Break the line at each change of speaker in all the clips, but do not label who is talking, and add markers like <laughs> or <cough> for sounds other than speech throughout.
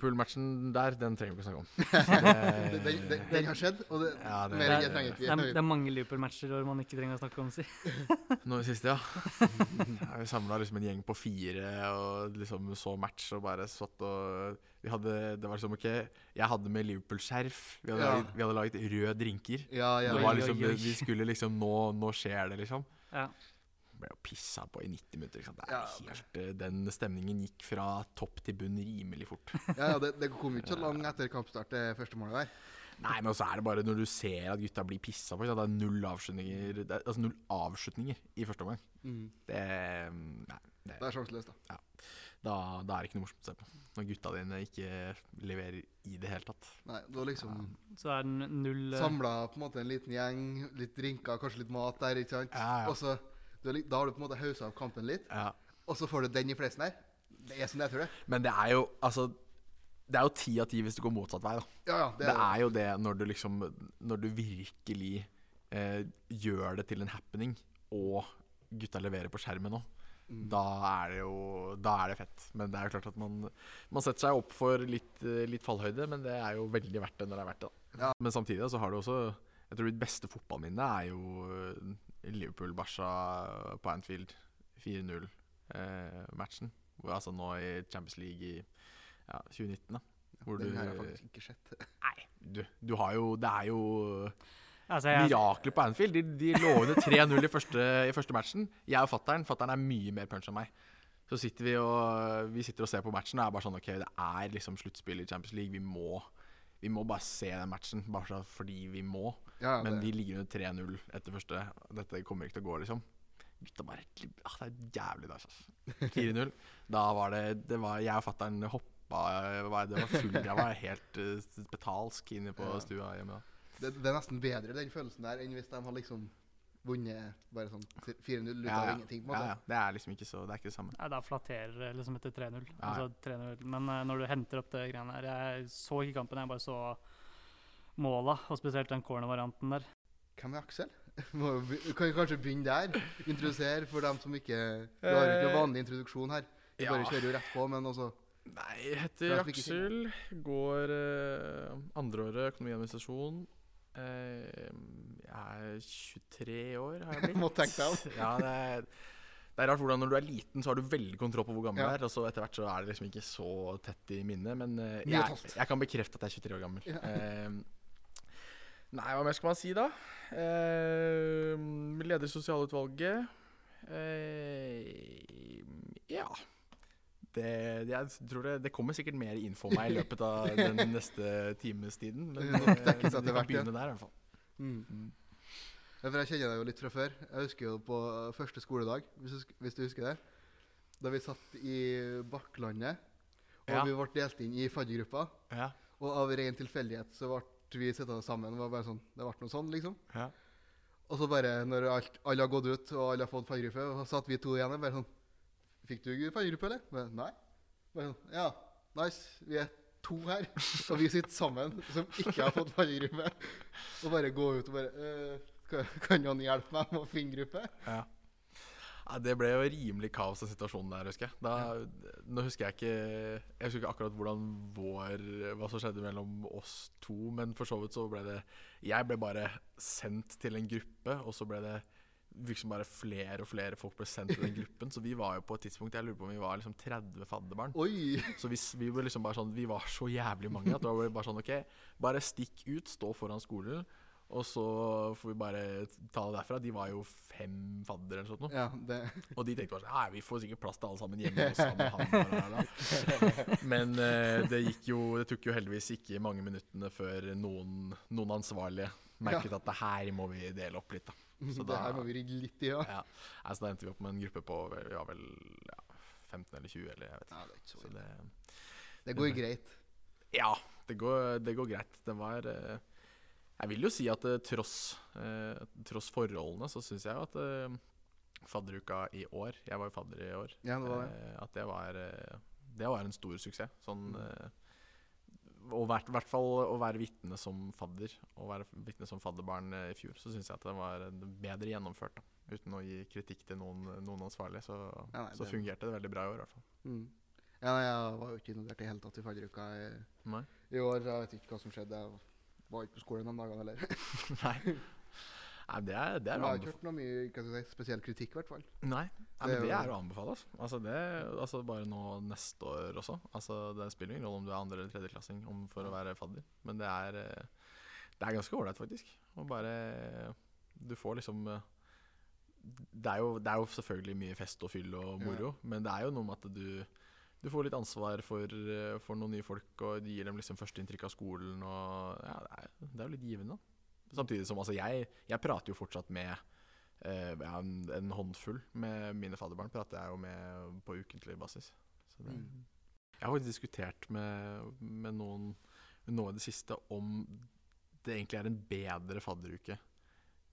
Liverpool-matchen der, den trenger vi ikke snakke om.
Den, den, den, den har skjedd, og det,
Ja, det-
mer det
det-
trenger ikke
Det er, det er mange Liverpool-matcher man ikke trenger å snakke om, si. <laughs>
Nå i siste, ja. <laughs> ja vi samla liksom en gjeng på fire og liksom så match og bare satt og vi hadde, Det var liksom OK, jeg hadde med Liverpool-skjerf. Vi,
Ja.
vi hadde laget røde drinker.
Ja, ja.
Det liksom,
oi.
Vi skulle liksom Nå, nå skjer det, liksom.
Ja.
Ble jo pissa på i 90 minutter. Ikke sant? Det
Ja,
helt, eh, den stemningen gikk fra topp til bunn rimelig fort. <laughs>
ja, ja det, det kom ikke så langt etter kampstart, det første målet der.
Nei, men så er det bare når du ser at gutta blir pissa på. Det er null avslutninger Det er, altså null avslutninger i første omgang.
Mm.
Det, nei, det,
Det er sjanseløst, da.
da, da er det ikke noe morsomt å se på. Når gutta dine ikke leverer i det hele tatt.
Nei, det var liksom
Så er den null eh,
Samla på en måte en liten gjeng, litt drinker, kanskje litt mat der, ikke sant.
Ja, ja.
Og så Da har du på en måte haussa opp kampen litt,
Ja.
og så får du den i fleisen der. Det er som det, tror jeg.
Men det er jo altså Det er jo ti av ti hvis du går motsatt vei. da
Ja, ja, det er det.
er jo det når du liksom Når du virkelig eh, gjør det til en happening, og gutta leverer på skjermen òg.
Mm.
Da er det jo Da er det fett. Men det er jo klart at man Man setter seg opp for litt, litt fallhøyde, men det er jo veldig verdt det når det er verdt det.
Ja.
Men samtidig så har du også Jeg tror mitt beste fotballminne er jo eh, Liverpool-Barca på Anfield 4-0-matchen. Eh, altså nå i Champions League i ja, 2019, da. Hvor
Den
du
har jeg faktisk ikke sett. <laughs>
Nei, du, du har jo Det er jo
altså, jeg,
mirakler på Anfield. De, de lå under 3-0 i, i første matchen. Jeg og fattern Fattern er mye mer punch enn meg. Så sitter vi og Vi sitter og ser på matchen og er bare sånn OK, det er liksom sluttspill i Champions League. Vi må, vi må bare se den matchen, bare fordi vi må.
Ja, ja,
Men
det,
de ligger under 3-0 etter første. Dette kommer ikke til å gå, liksom. Gutta bare ah, Det er jævlig dag, altså. 4-0. Da var det, det var, Jeg og fattern hoppa var- Det var full Jeg var helt uh, spetalsk inne på
Ja.
stua hjemme. da.
det, det er nesten bedre, den følelsen der, enn hvis de har liksom vunnet bare sånn 4-0 ut
Ja,
av
ja.
ingenting. på en måte.
ja. Det er liksom ikke så Det er ikke det samme.
Nei, da flatterer det liksom etter 3-0.
Ja, ja.
Altså 3-0. Men uh, når du henter opp det greiene her Jeg så ikke kampen, jeg bare så måla, og spesielt den corner-varianten der.
Hvem er Aksel? <laughs> Må jo kan vi kanskje begynne der? Introdusere for dem som ikke Du har ikke noen vanlig introduksjon her. Vi
Ja.
bare kjører jo rett på, men også
Nei, jeg heter Aksel. Går eh, andreåret økonomi og administrasjon. Eh, jeg er 23 år, har jeg <laughs> blitt.
Må tenke deg om. <laughs>
ja, det er, det er rart hvordan når du er liten, så har du veldig kontroll på hvor gammel
Ja.
du er. Og så etter hvert så er det liksom ikke så tett i minnet. Men eh, jeg, jeg kan bekrefte at jeg er 23 år gammel.
Ja.
Eh, nei, hva mer skal man si, da? Eh, leder sosialutvalget. Eh, ja. Det, jeg tror det, det kommer sikkert mer info om meg i løpet av den <laughs> neste times tiden. Men
er
ikke
sånn
at
det ja.
begynne der, i hvert fall.
mm.
Mm.
Ja, for Jeg kjenner deg jo litt fra før. Jeg husker jo på første skoledag, hvis du, hvis du husker det. Da vi satt i Bakklandet, og
Ja.
vi ble delt inn i faddergrupper.
Ja,
Og av ren tilfeldighet så ble vi sittende sammen. Det var bare sånn, det ble noe sånn, liksom.
ja.
Og så bare, når alt, alle har gått ut, og alle har fått faddergruppe, og så satt vi to igjen bare sånn Fikk du faddergruppe, eller? Men, Nei. Bare sånn, ja, nice. Vi er to her, og vi sitter sammen som ikke har fått faddergruppe. Og bare gå ut og bare «Øh, kan, kan noen hjelpe meg med å finne gruppe?
Ja. Ja, det ble jo rimelig kaos av situasjonen der, husker jeg. Da, nå husker jeg ikke Jeg husker ikke akkurat hvordan vår Hva som skjedde mellom oss to, men for så vidt så ble det Jeg ble bare sendt til en gruppe, og så ble det liksom bare flere og flere folk ble sendt til den gruppen. Så vi var jo på et tidspunkt Jeg lurer på om vi var liksom 30 fadderbarn.
Oi!
Så vi, vi, var liksom bare sånn, vi var så jævlig mange at det var bare sånn OK, bare stikk ut, stå foran skolen, og så får vi bare ta det derfra. De var jo fem faddere eller sånt noe.
Ja, det
Og de tenkte bare sånn vi får sikkert plass til alle sammen hjemme hos han og han. bla, bla, bla». Men uh, det gikk jo Det tok jo heldigvis ikke mange minuttene før noen, noen ansvarlige merket at det her må vi dele opp litt, da. <laughs> Så
det
da-
her må vi rigge litt i, ja.
Ja. Altså, så da endte vi opp med en gruppe på Vi var vel ja, 15 eller 20, eller jeg vet ikke.
Ja, det så
Så det,
Det går greit.
ja, det går, det går greit. Det var eh, Jeg vil jo si at eh, tross, eh, tross forholdene, så syns jeg jo at eh, fadderuka i år Jeg var jo fadder i år.
Ja, det var det.
at det var, det var en stor suksess. Sånn
Mm.
Og i hvert fall å være vitne som fadder, og være vitne som fadderbarn i fjor, så syns jeg at det var bedre gjennomført. da Uten å gi kritikk til noen, noen ansvarlige, så,
Ja, nei,
så
det-
fungerte det veldig bra i år, i hvert fall.
Mm. Ja, nei, jeg var jo ikke involvert i hele tatt i fadderuka i, i år. Jeg vet ikke hva som skjedde. Jeg var ikke på skolen de dagene heller. <laughs>
Nei. Nei, det er, det er
Jeg har ikke hørt noe mye si, spesiell kritikk, i hvert fall.
Nei, Nei men det er å anbefale. Altså. Altså, det, altså bare nå neste år også. Altså, det spiller ingen rolle om du er andre- eller tredjeklassing om for å være fadder. Men det er, eh, det er ganske ålreit, faktisk. Og bare Du får liksom eh, det er, jo, det er jo selvfølgelig mye fest og fyll og moro, men det er jo noe med at du du får litt ansvar for, eh, for noen nye folk, og du gir dem liksom førsteinntrykk av skolen. Og ja, det er, det er jo litt givende. Samtidig som altså, jeg, jeg prater jo fortsatt med eh, ja, en, en håndfull med mine fadderbarn. prater jeg jo med på ukentlig basis. Så det,
Mm.
Jeg har faktisk diskutert med, med noen nå i det siste om det egentlig er en bedre fadderuke.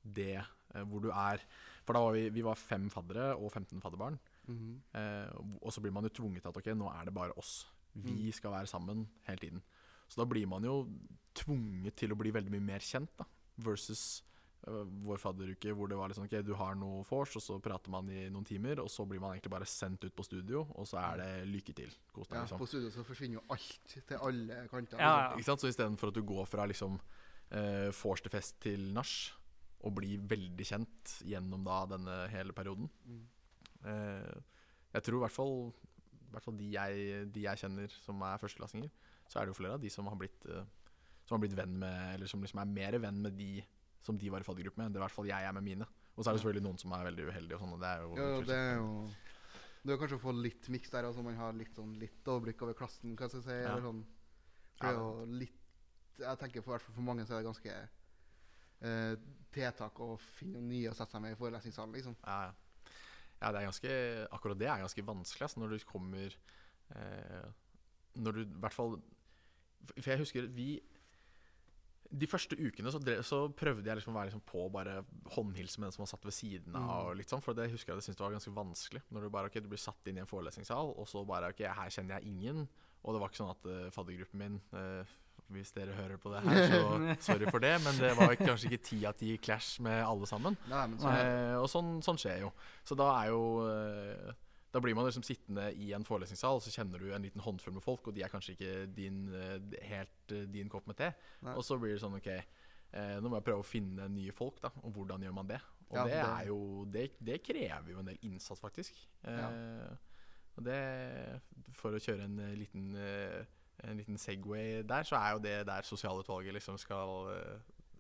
Det eh, hvor du er For da var vi, vi var fem faddere og 15 fadderbarn.
Mhm.
Eh, og så blir man jo tvunget til at ok, nå er det bare oss. Vi
Mm.
skal være sammen hele tiden. Så da blir man jo tvunget til å bli veldig mye mer kjent, da. Versus uh, vår fadderuke hvor det var litt sånn ok, du har noe vors, og så prater man i noen timer, og så blir man egentlig bare sendt ut på studio, og så er det lykke til. Kos deg,
Ja,
liksom.
på studio så forsvinner jo alt til alle kanter.
Ja,
liksom.
ja.
Ikke sant? Så istedenfor at du går fra liksom eh, vors til fest til nach, og blir veldig kjent gjennom da denne hele perioden,
Mm.
Eh, jeg tror i hvert fall, i hvert fall de, jeg, de jeg kjenner som er førsteklassinger, så er det jo flere av de som har blitt, eh, som har blitt venn med Eller som liksom er mer venn med de som de var i faddergruppe med, enn det i hvert fall jeg er med mine. Og så er det selvfølgelig noen som er veldig uheldige og sånn, det er jo
Ja, det er jo Det er kanskje å få litt miks der, altså man har litt sånn litt overblikk over klassen, hva skal jeg si.
Ja.
Eller sånn. For jo litt Jeg tenker for, for mange så er det ganske eh, tiltak å finne noen nye å sette seg med i forelesningssalen, liksom.
Ja, ja. Ja, det er ganske Akkurat det er ganske vanskelig altså, når du kommer eh, Når du i hvert fall For jeg husker vi De første ukene så, drev, så prøvde jeg liksom å være liksom på bare håndhilse med den som var satt ved siden av.
Mm.
Sånn, for det husker jeg det syntes det var ganske vanskelig. Når du bare ok, du blir satt inn i en forelesningssal, og så bare ok, her kjenner jeg ingen. Og det var ikke sånn at uh, faddergruppen min eh, Hvis dere hører på det her, så <laughs> sorry for det. Men det var kanskje ikke ti av ti clash med alle sammen.
Nei, men så er.
Eh, og sånn, sånn skjer jo. Så da er jo eh, Da blir man liksom sittende i en forelesningssal, og så kjenner du en liten håndfull med folk, og de er kanskje ikke din, eh, helt eh, din kopp med te.
Nei.
Og så blir det sånn OK, eh, nå må jeg prøve å finne nye folk, da. Og hvordan gjør man det? Og
Ja,
det
det-
er jo det, det krever jo en del innsats, faktisk.
Ja.
Eh, og det For å kjøre en liten eh, en liten Segway der, så er jo det der sosialutvalget liksom skal eh,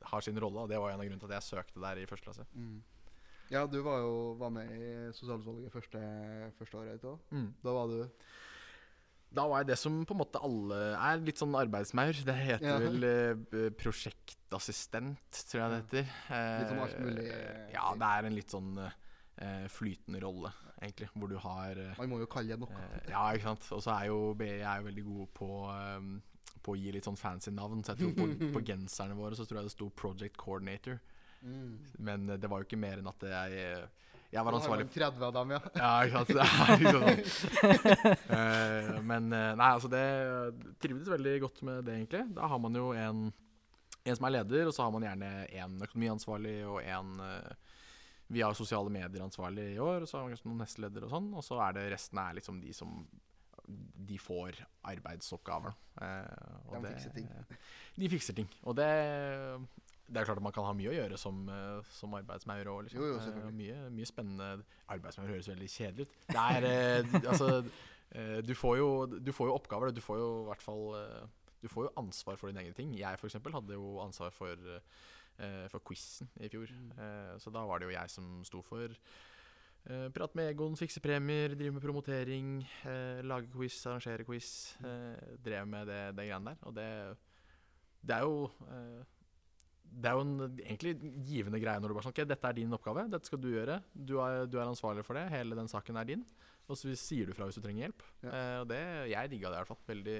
har sin rolle. Og det var en av grunnene til at jeg søkte der i første klasse.
Mm. Ja, du var jo var med i sosialutvalget første, første året ditt òg.
Mm.
Da var du
Da var jeg det som på en måte alle er, litt sånn arbeidsmaur. Det heter
Ja.
vel eh, prosjektassistent, tror jeg det heter.
Litt sånn alt
Eh,
mulig, eh,
Ja, det er en litt sånn eh, flytende rolle, egentlig, hvor du har eh,
Man må jo kalle det noe.
eh, Ja, ikke sant. Og så er jo BI er jo veldig gode på eh, på å gi litt sånn fancy navn. Så jeg tror på, <laughs> på genserne våre så tror jeg det sto Project Coordinator.
Mm.
Men det var jo ikke mer enn at jeg Jeg var ansvarlig
man 30 av dem, ja. <laughs>
Ja, ikke sant. Det er liksom sånn. Men nei, altså det trivdes veldig godt med det, egentlig. Da har man jo en, en som er leder, og så har man gjerne en økonomiansvarlig og en eh, Vi har sosiale medier-ansvarlig i år, og så har vi kanskje noen nestledere og sånn. Og så er det resten er liksom de som De får arbeidsoppgaver. Eh, og
De
det-
fikser ting.
De fikser ting. Og det det er klart at man kan ha mye å gjøre som, eh, som arbeidsmaur òg. Liksom.
Jo, jo,
Eh, mye, mye spennende Arbeidsmaur høres veldig kjedelig ut. Det er eh, Altså, eh, du får, jo, du får jo oppgaver. Du får jo i hvert fall Du får jo ansvar for dine egne ting. Jeg for eksempel hadde jo ansvar for for quizen i fjor.
Mm.
Eh, så da var det jo jeg som sto for eh, Prate med Egon, fikse premier, drive med promotering, eh, lage quiz, arrangere quiz. Eh, drev med det, det greiene der. Og det, det er jo eh, det er jo en egentlig givende greie når du bare sånn OK, dette er din oppgave, dette skal du gjøre. Du er, du er ansvarlig for det. Hele den saken er din. Og så sier du fra hvis du trenger hjelp.
Ja.
Eh, og det, jeg digga det i hvert fall. Veldig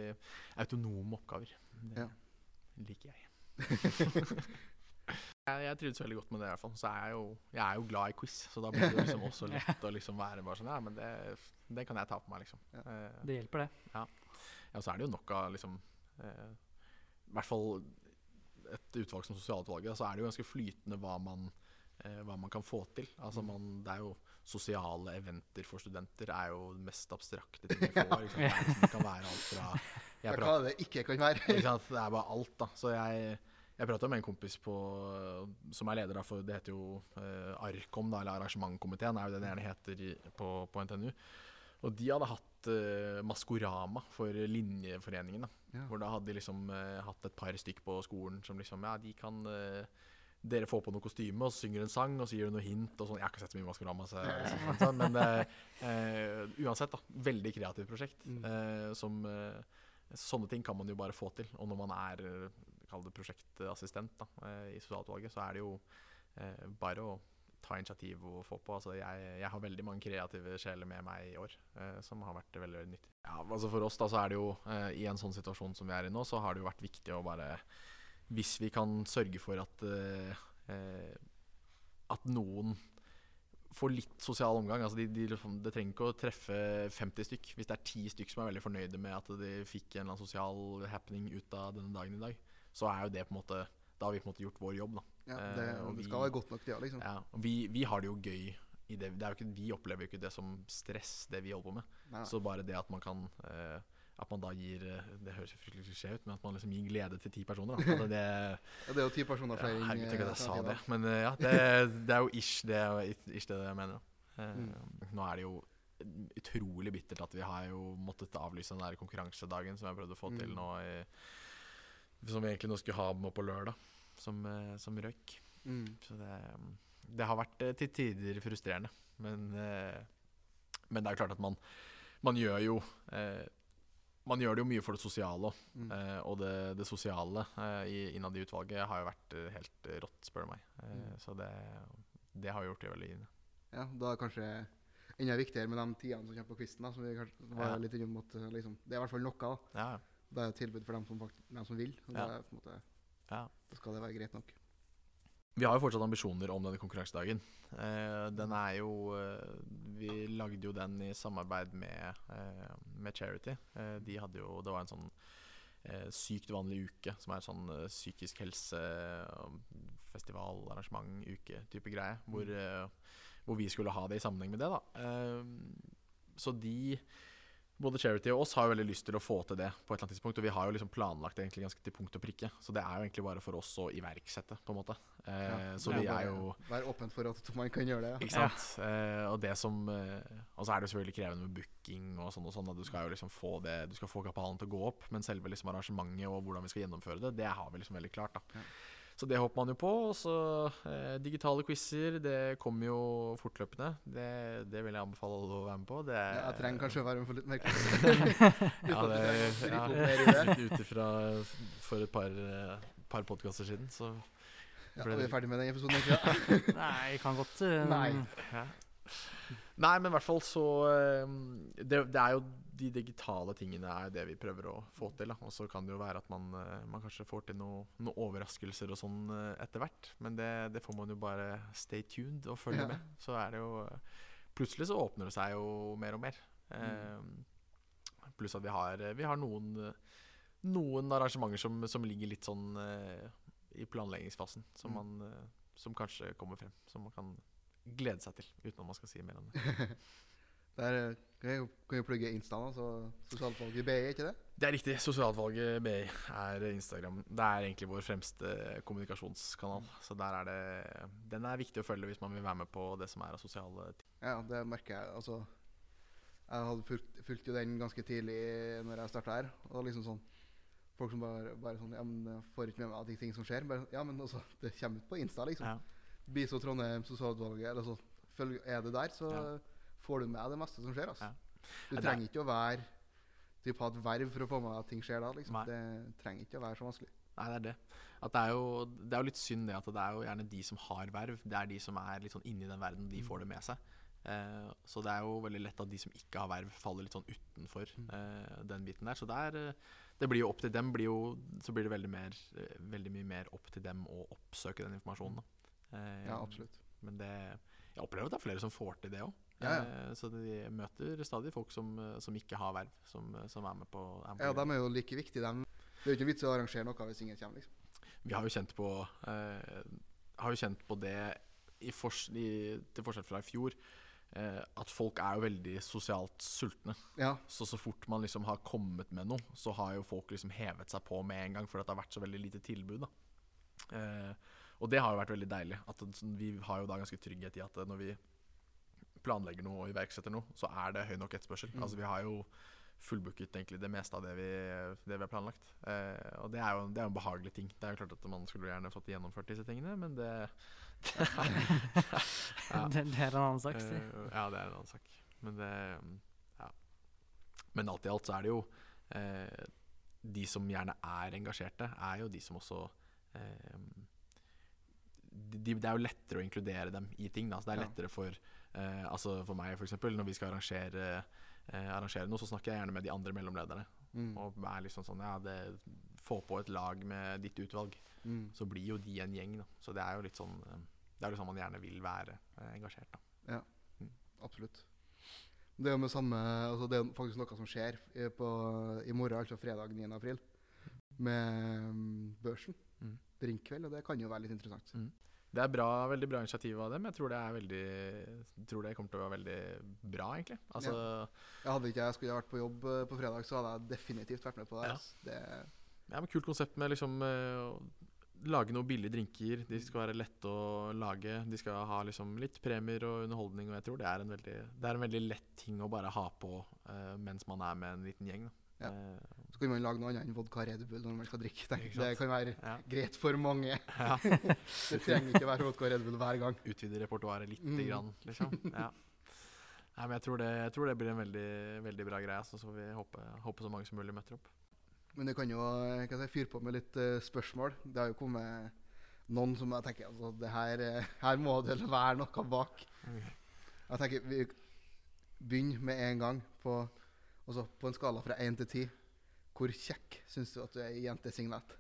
autonome oppgaver. Det
Ja.
liker jeg. <laughs> jeg. Jeg trivdes veldig godt med det. i hvert fall Så er jeg, jo, jeg er jo glad i quiz, så da blir det liksom også <laughs> lett å liksom være bare sånn Ja, men det, det kan jeg ta på meg, liksom.
Ja.
Eh,
Det hjelper, det.
ja, så er det jo nok av liksom eh, I hvert fall et utvalg som sosialutvalget, så er det jo ganske flytende hva man eh, hva man kan få til. Altså man, det er jo Sosiale eventer for studenter er jo det mest abstrakte ting <laughs> jeg får. Liksom. Det, er liksom, det kan være alt fra
Ja, <laughs>
jeg
hva det ikke kan være.
ikke sant? Det er bare alt, da. Så jeg, jeg prata med en kompis på, som er leder for det heter jo eh, Arkom, da, eller arrangementkomiteen, er jo det det gjerne heter på, på NTNU. Og de hadde hatt eh, Maskorama for Linjeforeningen. da.
Ja.
Hvor da hadde de liksom eh, hatt et par stykk på skolen som liksom Ja, de kan eh, Dere får på noe kostyme, og så synger en sang, og så gir du noe hint og sånn. Jeg har ikke sett så mye Maskorama, så, så, så, men uansett, da. Veldig kreativt prosjekt.
Mm.
eh, som Sånne ting kan man jo bare få til. Og når man er kall det prosjektassistent da, eh, i sosialutvalget, så er det jo eh, bare å ta initiativ og få på. Altså, jeg, jeg har veldig mange kreative sjeler med meg i år, eh, som har vært veldig, veldig nyttig. Ja, altså for oss da, så er det jo, i en sånn situasjon som vi er i nå, så har det jo vært viktig å bare Hvis vi kan sørge for at at noen får litt sosial omgang. Altså de, de, liksom- det trenger ikke å treffe 50 stykk. Hvis det er 10 stykk som er veldig fornøyde med at de fikk en eller annen sosial happening ut av denne dagen i dag, så er jo det på en måte Da har vi på en måte gjort vår jobb, da.
Ja, det,
Eh, og
det
vi-
skal være godt nok, det, ja, liksom.
Ja, vi, vi har det jo gøy i det. det er jo ikke, vi opplever jo ikke det som stress, det vi holder på med.
Nei.
Så bare det at man kan eh, At man da gir eh, Det høres jo fryktelig klisjé ut, men at man liksom gir glede til ti personer. Da. At det, <laughs>
Ja, det er jo ti personer
ja,
flere
herregud, tenk at jeg sa det. Men ja, det, det er jo ish det, ish det jeg mener. da.
Mm.
Nå er det jo utrolig bittert at vi har jo måttet avlyse den der konkurransedagen som jeg prøvde å få til
Mm.
nå i, Som vi egentlig nå skulle ha med på lørdag, som, eh, som røyk.
Mm.
Så det, det har vært eh, til tider frustrerende. Men, eh, men det er jo klart at man, man gjør jo eh, Man gjør det jo mye for det sosiale òg.
Mm.
Eh, og det, det sosiale eh, innad i utvalget har jo vært helt rått, spør du meg. Eh,
Mm.
Så det, det har gjort det veldig givende.
Ja, da er det kanskje enda viktigere med de tidene som kommer på quizen. som vi kanskje var
Ja.
litt innom at liksom, Det er i hvert fall noe. da.
Ja,
Det er et tilbud for dem som, faktisk, dem som vil.
Ja.
er en måte,
ja.
da skal det være greit nok.
Vi har jo fortsatt ambisjoner om denne konkurransedagen. Eh, den er jo eh, Vi lagde jo den i samarbeid med, eh, med Charity. Eh, de hadde jo Det var en sånn eh, sykt vanlig uke, som er sånn eh, psykisk helse, festival, arrangement, uke type greie. Hvor, eh, hvor vi skulle ha det i sammenheng med det, da. Eh, så de både Charity og oss har jo veldig lyst til å få til det på et eller annet tidspunkt. Og vi har jo liksom planlagt det egentlig ganske til punkt og prikke. Så det er jo egentlig bare for oss å iverksette, på en måte. Eh,
Ja,
så vi er jo
Være åpen for at man kan gjøre det. ja.
ikke sant? Eh, og det som eh, Og så er det jo selvfølgelig krevende med booking og sånn og sånn. At du skal jo liksom få det Du skal få kapalen til å gå opp, men selve liksom arrangementet og hvordan vi skal gjennomføre det, det har vi liksom veldig klart, da. Så det håper man jo på. Og så eh, digitale quizer, det kommer jo fortløpende. Det, det vil jeg anbefale alle å være med på. Det,
er, Jeg trenger kanskje å være med for litt mer Uten <laughs>
ja. Ut ifra for et par, eh, par podkaster siden, så
Ja,
ble
vi er ferdig med den episoden, ikke. <laughs>
Nei, kan godt eh,
Nei.
Ja. Nei, men i hvert fall så eh, det, det er jo de digitale tingene er det vi prøver å få til. Og så kan det jo være at man, eh, man kanskje får til noe- noen overraskelser og sånn eh, etter hvert. Men det, det får man jo bare stay tuned og følge
Ja.
med. Så er det jo Plutselig så åpner det seg jo mer og mer. Eh, pluss at vi har, vi har noen, noen arrangementer som, som ligger litt sånn eh, i planleggingsfasen. Som,
Mm.
man, eh, som kanskje kommer frem. Som man kan glede seg til, uten at man skal si mer om det. <laughs>
Der eh, kan jeg kan plugge Insta, altså så sosialutvalget BI, ikke det?
Det er riktig. Sosialvalget BI er Instagram. Det er egentlig vår fremste kommunikasjonskanal. Så er det Den er viktig å følge hvis man vil være med på det som er av sosiale ting.
Ja, det merker jeg. Altså, jeg hadde fulgt, fulgt jo den ganske tidlig når jeg starta her. Og liksom sånn Folk som bare, bare sånn Ja, men får ikke med meg de ting som skjer. Bare, ja, men også, det kommer ut på Insta, liksom.
Ja.
Biso Trondheim, sosialutvalget, eller så følg, er det der, så
Ja.
Får du med deg det meste som skjer. Altså.
Ja.
Du
er-
trenger ikke å være typ, ha et verv for å få med deg at ting skjer da. Liksom. Det trenger ikke å være så vanskelig.
Nei, det er det. Det, er jo, det er jo litt synd det at det er jo gjerne de som har verv, det er de som er litt sånn inni den verden, de får det med seg. Eh, så det er jo veldig lett at de som ikke har verv, faller litt sånn utenfor eh, den biten der. Så det, er, eh, det blir jo opp til dem, blir jo, så blir det veldig, mer, veldig mye mer opp til dem å oppsøke den informasjonen. Eh,
Ja, absolutt.
Men det, jeg opplever at det er flere som får til det òg.
Ja, ja.
Så de møter stadig folk som, eh, som ikke har verv, som, som er med på, er
Ja, de er jo like viktige, dem. Det er jo ikke vits i å arrangere noe hvis ingen kommer, liksom.
Vi har jo kjent på eh, Har jo kjent på det i fors i, til forskjell fra i fjor, eh, at folk er jo veldig sosialt sultne.
Ja.
Så så fort man liksom har kommet med noe, så har jo folk liksom hevet seg på med en gang, fordi det har vært så veldig lite tilbud. da. Eh, og det har jo vært veldig deilig. At sånn, vi har jo da ganske trygghet i at når vi planlegger noe og iverksetter noe, så er det høy nok etterspørsel.
Mm.
Altså vi har jo fullbooket egentlig det meste av det vi, det vi har planlagt. Eh, og det er, jo, det er jo en behagelig ting. Det er jo klart at man skulle gjerne fått gjennomført disse tingene, men det, <laughs> <laughs> Ja.
det, det er en annen sak. si.
Uh, ja, det er en annen sak. Men det Ja. Men alt i alt så er det jo eh, De som gjerne er engasjerte, er jo de som også eh, de, Det er jo lettere å inkludere dem i ting. Da. Så det er lettere for eh, Altså for meg, f.eks., når vi skal arrangere, eh, arrangere noe, så snakker jeg gjerne med de andre mellomlederne.
Mm.
Og er liksom sånn Ja, det få på et lag med ditt utvalg,
Mm.
så blir jo de en gjeng. Da. Så det er jo litt sånn eh, Det er jo sånn man gjerne vil være eh, engasjert. Da.
Ja, Absolutt. Det er jo med samme altså Det er faktisk noe som skjer i, på, i morgen, altså fredag 9. april, med mm, børsen.
Mm.
Drinkkveld, og det kan jo være litt interessant.
Det er bra, veldig bra initiativ av dem. Jeg tror det er veldig tror det kommer til å være veldig bra, egentlig. Altså,
Jeg hadde ikke jeg skulle vært på jobb eh, på fredag, så hadde jeg definitivt vært med på det.
Ja.
det
ja, men Kult konsept med liksom eh, lage noen billige drinker. De skal være lette å lage. De skal ha liksom litt premier og underholdning. Og jeg tror det er en veldig, det er en veldig lett ting å bare ha på uh, mens man er med en liten gjeng. Da.
Ja.
Eh,
Så kan man lage noe annet enn vodka Red Bull når man skal drikke. Det kan være
ja.
greit for mange.
ja. <laughs>
Det trenger ikke være vodka Red Bull hver gang.
Utvide repertoaret lite
Mm.
grann, liksom. Ja. Nei, men jeg tror, det, jeg tror det blir en veldig, veldig bra greie. Så får vi håpe, håpe så mange som mulig møter opp.
Men du kan jo eh, kan jeg si, fyre på med litt uh, spørsmål. Det har jo kommet noen som jeg tenker altså, det her, her må det være noe bak. Jeg tenker Vi begynner med en gang på, altså, på en skala fra én til ti. Hvor kjekk syns du at du er i jentesignett?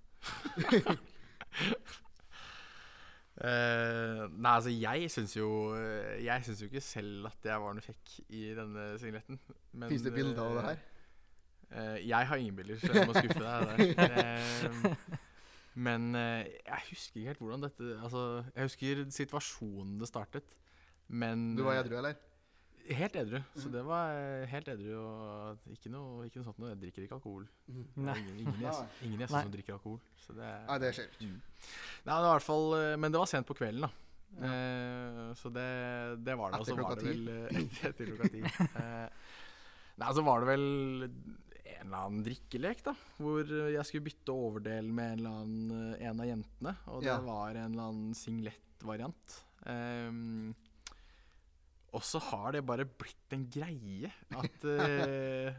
uh, <laughs> nei, altså jeg syns jo eh, Jeg syns jo ikke selv at jeg var noe kjekk i denne signetten.
Fins det bilder av det her?
Uh, jeg har ingen bilder, så jeg må skuffe deg der. Uh, <laughs> men eh, jeg husker ikke helt hvordan dette Altså, jeg husker situasjonen det startet. Men
Du var
eh,
edru, eller?
Helt edru. Så det var eh, helt edru og ikke noe, ikke noe sånt noe. Jeg drikker ikke alkohol.
Mm.
Ingen, ingen, jeg, ingen jeg som drikker alkohol. Så det,
Nei, det skjer ikke.
Mm. Nei, det var i hvert fall eh, Men det var sent på kvelden, da. Eh, så det, det var det. Så
Etter
var
klokka
eh, <laughs> Etter klokka ti. Eh, nei, så var det vel en eller annen drikkelek, da. Hvor jeg skulle bytte overdel med en eller annen eh, en av jentene. Og det
Ja.
var en eller annen singlet-variant. Um, og så har det bare blitt en greie at uh,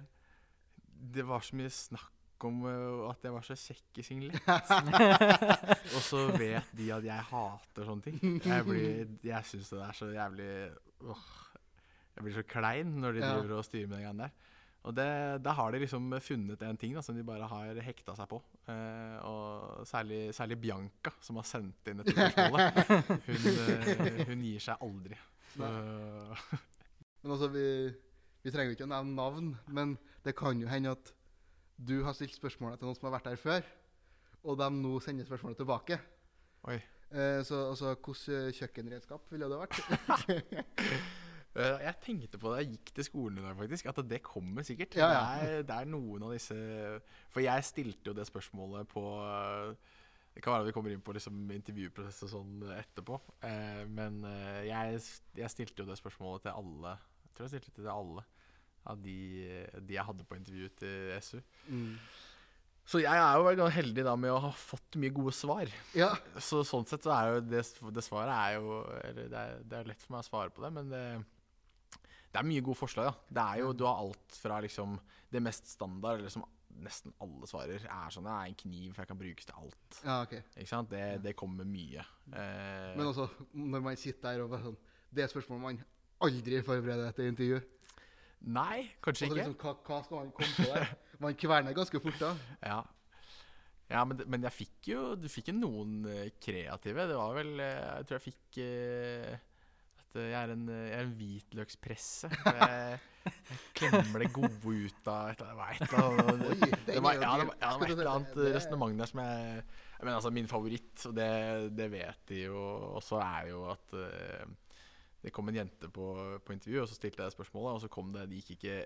<laughs> det var så mye snakk om uh, at jeg var så kjekk i singlet. <laughs> og så vet de at jeg hater sånne ting. Jeg, blir, jeg syns det er så jævlig åh, Jeg blir så klein når de driver og styrer med den greiene der. Og det, da har de liksom funnet en ting da, som de bare har hekta seg på. Eh, og særlig, særlig Bianca, som har sendt inn dette spørsmålet. <laughs> Hun, eh, hun gir seg aldri. <laughs>
Men altså, vi, vi trenger jo ikke å nevne navn, men det kan jo hende at du har stilt spørsmålet til noen som har vært der før, og de nå sender spørsmålet tilbake.
oi.
Eh, så altså, hvilket kjøkkenredskap ville det vært? <laughs>
Eh, Jeg tenkte på det jeg gikk til skolen i dag, faktisk. At det kommer sikkert.
Ja, ja.
Det, er, det er noen av disse For jeg stilte jo det spørsmålet på eh, Det kan være vi kommer inn på liksom intervjuprosess og sånn etterpå. Eh, men eh, jeg, jeg stilte jo det spørsmålet til alle. Jeg tror jeg stilte det til alle av de, de jeg hadde på intervju til SU.
Mm.
Så jeg er jo heldig da med å ha fått mye gode svar.
Ja.
Så sånn sett så er jo det, det svaret er jo Eller det er, det er lett for meg å svare på det, men det, det er mye gode forslag, da. Det er jo, Du har alt fra liksom det mest standard, eller som nesten alle svarer, er sånn Det er en kniv, for jeg kan brukes til alt.
ja, okay.
Ikke sant? Det, det kommer mye. Eh,
Men også, når man sitter der og bare sånn Det er spørsmål man aldri forbereder etter intervju.
nei, kanskje
Altså,
ikke.
liksom, hva, hva skal man komme på der? <laughs> Man kverner ganske fort da.
Ja. Ja, men, men jeg fikk jo Du fikk jo noen eh, kreative. Det var vel eh, Jeg tror jeg fikk eh, Jeg Jeg er en, jeg er en hvitløkspresse. <laughs> Jeg, jeg klemmer det gode ut av et eller annet. Det var, et eller annet resonnement der som jeg mener altså min favoritt, og det, det vet de jo også, er jo at eh, det kom en jente på, på intervju, og så stilte jeg spørsmålet, og så kom det Det gikk ikke,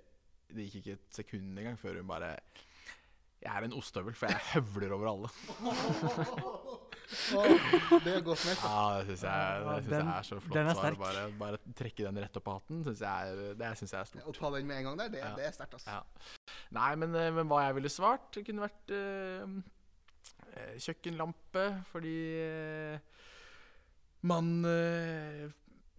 det gikk ikke et sekund engang før hun bare Jeg er en ostehøvel, for jeg høvler over alle.
Det er godt nok.
Ja, det syns jeg, det synes
den-
jeg er så flott.
den er sterk.
Bare, bare trekke den rett opp av hatten, synes jeg er, det syns jeg er stort.
Å ta den med en gang der, det,
Ja.
det er sterkt, altså.
Ja. Nei, men, eh, men hva jeg ville svart, det kunne vært eh, eh, kjøkkenlampe, fordi uh, man uh,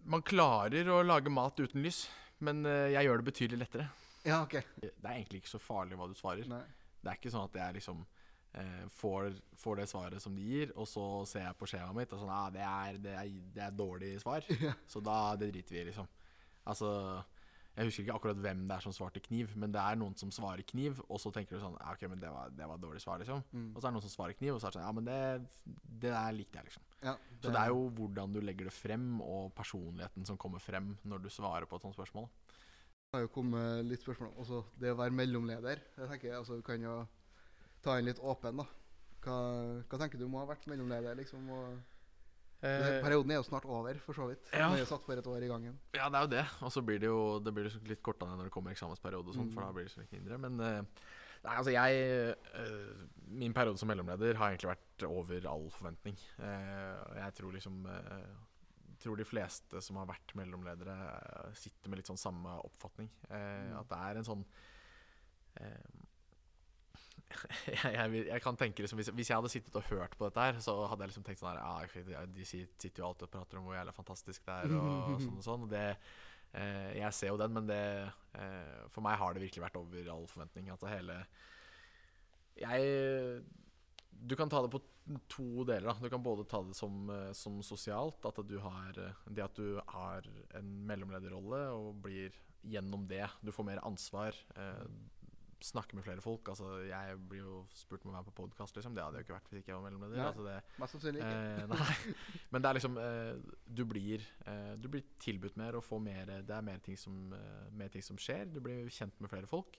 Man klarer å lage mat uten lys, men jeg gjør det betydelig lettere.
Ja, OK.
Det er egentlig ikke så farlig hva du svarer.
Nei.
Det er ikke sånn at jeg liksom eh, får, får det svaret som de gir, og så ser jeg på skjemaet mitt og sånn ah, det, er, det, er, det er dårlig svar, <laughs> så da det driter vi i, liksom. Altså Jeg husker ikke akkurat hvem det er som svarte kniv, men det er noen som svarer kniv, og så tenker du sånn ja, OK, men det var, det var dårlig svar, liksom.
Mm.
Og så er det noen som svarer kniv, og så er det sånn Ja, men det, det der likte jeg, liksom.
Ja,
Så det er jo hvordan du legger det frem, og personligheten som kommer frem når du svarer på et sånt spørsmål.
Har jo kommet litt spørsmål om altså, det å være mellomleder. Jeg tenker altså, Du kan jo ta en litt åpen, da. Hva, hva tenker du må ha vært mellomleder? liksom? Og,
Eh,
perioden er jo snart over, for så vidt.
ja.
Vi er satt for et år i gangen.
Ja, det er jo det. Og så blir det jo det blir liksom litt kortere når det kommer eksamensperiode og sånn,
Mm.
for da blir det så litt mindre. Men eh, nei, altså jeg eh, Min periode som mellomleder har egentlig vært over all forventning. Eh, jeg tror liksom eh, tror de fleste som har vært mellomledere, eh, sitter med litt sånn samme oppfatning. Eh,
Mm.
At det er en sånn eh, <laughs> jeg, jeg, jeg kan tenke liksom hvis, hvis jeg hadde sittet og hørt på dette her, så hadde jeg liksom tenkt sånn her ah, ja, De sitter jo alltid og prater om hvor jævla fantastisk det er, og <laughs> sånn og sånn. Det, eh, jeg ser jo den, men det eh, For meg har det virkelig vært over all forventning. Altså hele Jeg Du kan ta det på to deler. da Du kan både ta det som, eh, som sosialt, at du har eh, det at du har en mellomlederrolle og blir gjennom det Du får mer ansvar. Eh, snakke med flere folk. Altså, jeg blir jo spurt om å være på podkast, liksom. Det hadde jeg jo ikke vært hvis ikke jeg var mellomleder.
Nei.
Altså, det,
Mest sannsynlig ikke.
Eh. Men det er liksom eh, du, blir, eh, du blir tilbudt mer og får mer Det er mer ting som, eh, mer ting som skjer. Du blir kjent med flere folk.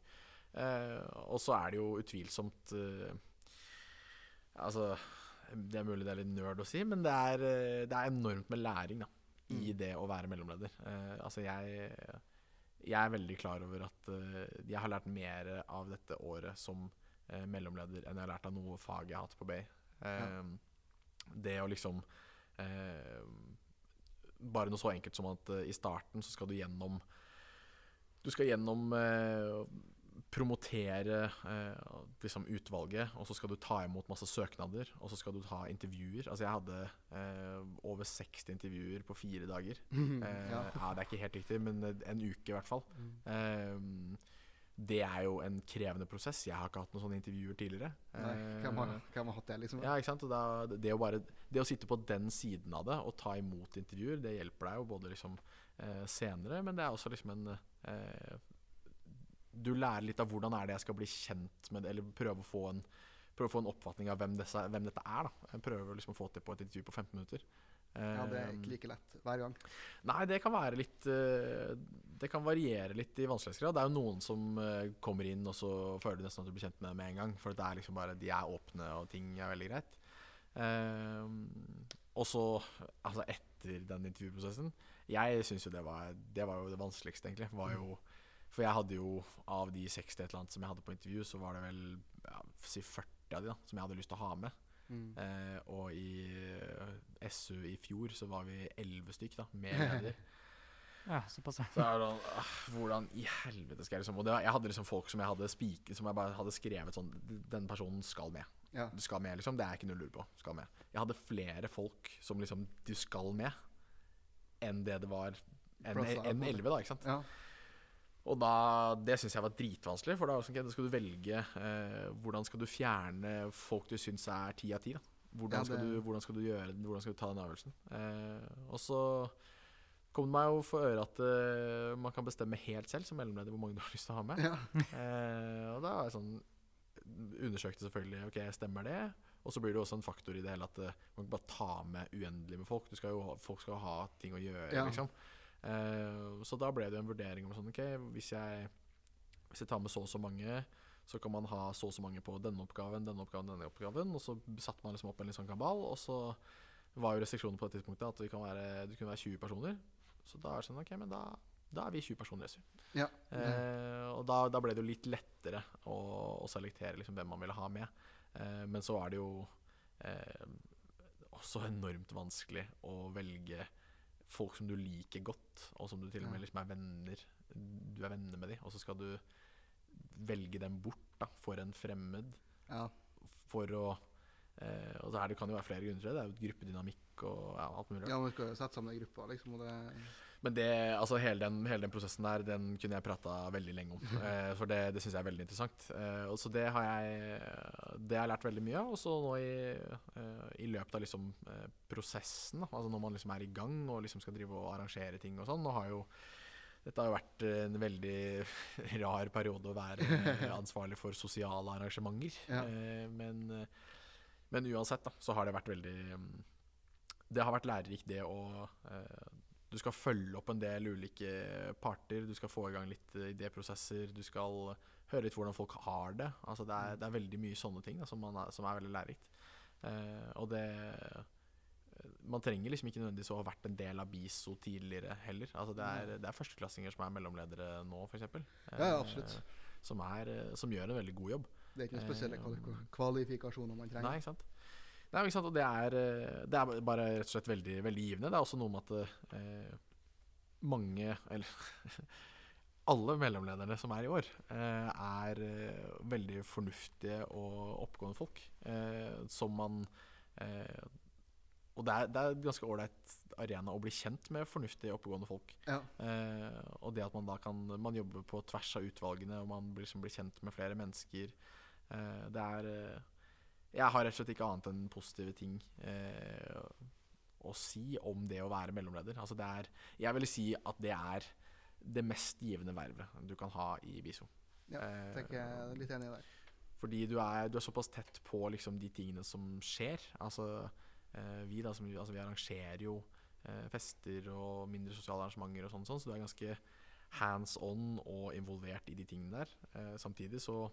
Eh, og så er det jo utvilsomt eh, Altså Det er mulig det er litt nerd å si, men det er, eh, det er enormt med læring da, i
Mm.
det å være mellomleder. Uh, altså jeg jeg er veldig klar over at uh, jeg har lært mer av dette året som uh, mellomleder enn jeg har lært av noe fag jeg har hatt på Bay. Ja. Det å liksom eh, Bare noe så enkelt som at i starten så skal du gjennom Du skal gjennom promotere eh, liksom utvalget, og så skal du ta imot masse søknader, og så skal du ta intervjuer. Altså jeg hadde eh, over 60 intervjuer på fire dager. <laughs> Eh, ja.
ja.
Det er ikke helt riktig, men eh, en uke i hvert fall. Eh, det er jo en krevende prosess. Jeg har ikke hatt noen sånne intervjuer tidligere.
Nei, hvem har, hvem har hatt det, liksom?
Ja, ikke sant? Da, det, å bare, det å sitte på den siden av det og ta imot intervjuer, det hjelper deg jo både liksom eh, senere, men det er også liksom en eh, Du lærer litt av hvordan er det jeg skal bli kjent med det, eller prøve å få en, prøve å få en oppfatning av hvem, disse, hvem dette er. da Jeg prøver liksom å få til på et intervju på 15 minutter.
Ja, det er
Eh,
ikke like lett hver gang.
Nei, det kan være litt eh, Det kan variere litt i vanskelighetsgrad. Det er jo noen som eh, kommer inn, og så føler du nesten at du blir kjent med dem med en gang. For det er liksom bare De er åpne, og ting er veldig greit. Og så, altså etter den intervjuprosessen Jeg syns jo det var Det var jo det vanskeligste, egentlig. Var jo, for jeg hadde jo Av de 60 et eller annet som jeg hadde på intervju, så var det vel ja, si 40 av de da som jeg hadde lyst til å ha med.
Mm.
Eh, og i eh, SU i fjor så var vi elleve stykk, da, med leder. <laughs>
Ja, såpass.
Så er det sånn ah, Hvordan i helvete skal jeg liksom Og det, var- jeg hadde liksom folk som jeg hadde spiket Som jeg bare hadde skrevet sånn Den personen skal med.
Ja.
Du skal med, liksom. Det er ikke noe å lure på. Skal med. Jeg hadde flere folk som liksom Du skal med, enn det det var enn
en
11, da. Ikke sant?
Ja.
Og da, det syns jeg var dritvanskelig, for da, var det sånn, ok, da skal du velge eh, hvordan skal du fjerne folk du syns er ti av ti. Hvordan,
Ja,
skal
det-
du, hvordan skal du gjøre den, hvordan skal du ta den avgjørelsen. Eh, og så kom det meg jo for øre at eh, man kan bestemme helt selv som mellomleder hvor mange du har lyst til å ha med.
Ja. <laughs>
Eh, og da var jeg sånn Undersøkte selvfølgelig ok, stemmer det. Og så blir det også en faktor i det hele at eh, man kan bare ta med uendelig med folk. Du skal jo, folk skal ha ting å gjøre,
Ja.
liksom. Eh, så da ble det en vurdering om sånn OK, hvis jeg, hvis jeg tar med så og så mange, så kan man ha så og så mange på denne oppgaven, denne oppgaven, denne oppgaven. Og så satte man liksom opp en litt sånn kabal, og så var jo restriksjonen på det tidspunktet at vi kan være, det kunne være 20 personer. Så da er det sånn OK, men da, da er vi 20 personer, Jesu.
Ja.
Eh, og da, da ble det jo litt lettere å, å selektere liksom hvem man ville ha med. Eh, men så er det jo eh, også enormt vanskelig å velge folk som du liker godt, og som du til og med liksom er venner Du er venner med dem, og så skal du velge dem bort da, for en fremmed.
ja.
For å eh, Og så her, det kan jo være flere grunner til det. Det er jo gruppedynamikk og ja, alt mulig.
ja, man skal jo sette sammen ei gruppe, liksom. Og det
Men det, altså hele, den, hele den prosessen der, den kunne jeg prata veldig lenge om. Eh, for det, det syns jeg er veldig interessant. Eh, og så det har jeg Det har jeg lært veldig mye av. Og så nå i, eh, i løpet av liksom eh, prosessen, altså når man liksom er i gang og liksom skal drive og arrangere ting og sånn Nå har jo dette har jo vært en veldig <laughs> rar periode å være eh, <laughs> ansvarlig for sosiale arrangementer.
Ja.
Eh, men, eh, men uansett, da, så har det vært veldig mm, Det har vært lærerikt, det å eh, Du skal følge opp en del ulike parter. Du skal få i gang litt eh, idéprosesser. Du skal høre litt hvordan folk har det. Altså det, er, det er veldig mye sånne ting da, som, man er, som er veldig lærerikt. Eh, og det Man trenger liksom ikke nødvendigvis å ha vært en del av BISO tidligere heller. Altså det, er, det er førsteklassinger som er mellomledere nå, f.eks.
Ja, ja, absolutt.
som, eh, som gjør en veldig god jobb.
Det er ikke noen spesielle
Eh,
kvalifikasjoner man trenger.
Nei, ikke sant? Nei, ikke sant? Og det er, eh, det er bare rett og slett veldig, veldig givende. Det er også noe med at eh, mange, eller <laughs> alle mellomlederne som er i år, eh, er eh, veldig fornuftige og oppegående folk. Eh, som man eh, Og det er, det er ganske ålreit arena å bli kjent med fornuftige, oppegående folk.
Ja.
Eh, og det at man da kan Man jobber på tvers av utvalgene, og man blir, liksom blir kjent med flere mennesker. Eh, det er Jeg har rett og slett ikke annet enn positive ting eh, å si om det å være mellomleder. Altså det er Jeg vil si at det er det mest givende vervet du kan ha i BISO.
Ja,
Eh,
tenker jeg er litt enig i der.
fordi du er, du er såpass tett på liksom, de tingene som skjer. Altså, eh, vi, da, som, altså, vi arrangerer jo eh, fester og mindre sosiale arrangementer, og sånn, sånn, så du er ganske hands on og involvert i de tingene der. Eh, samtidig så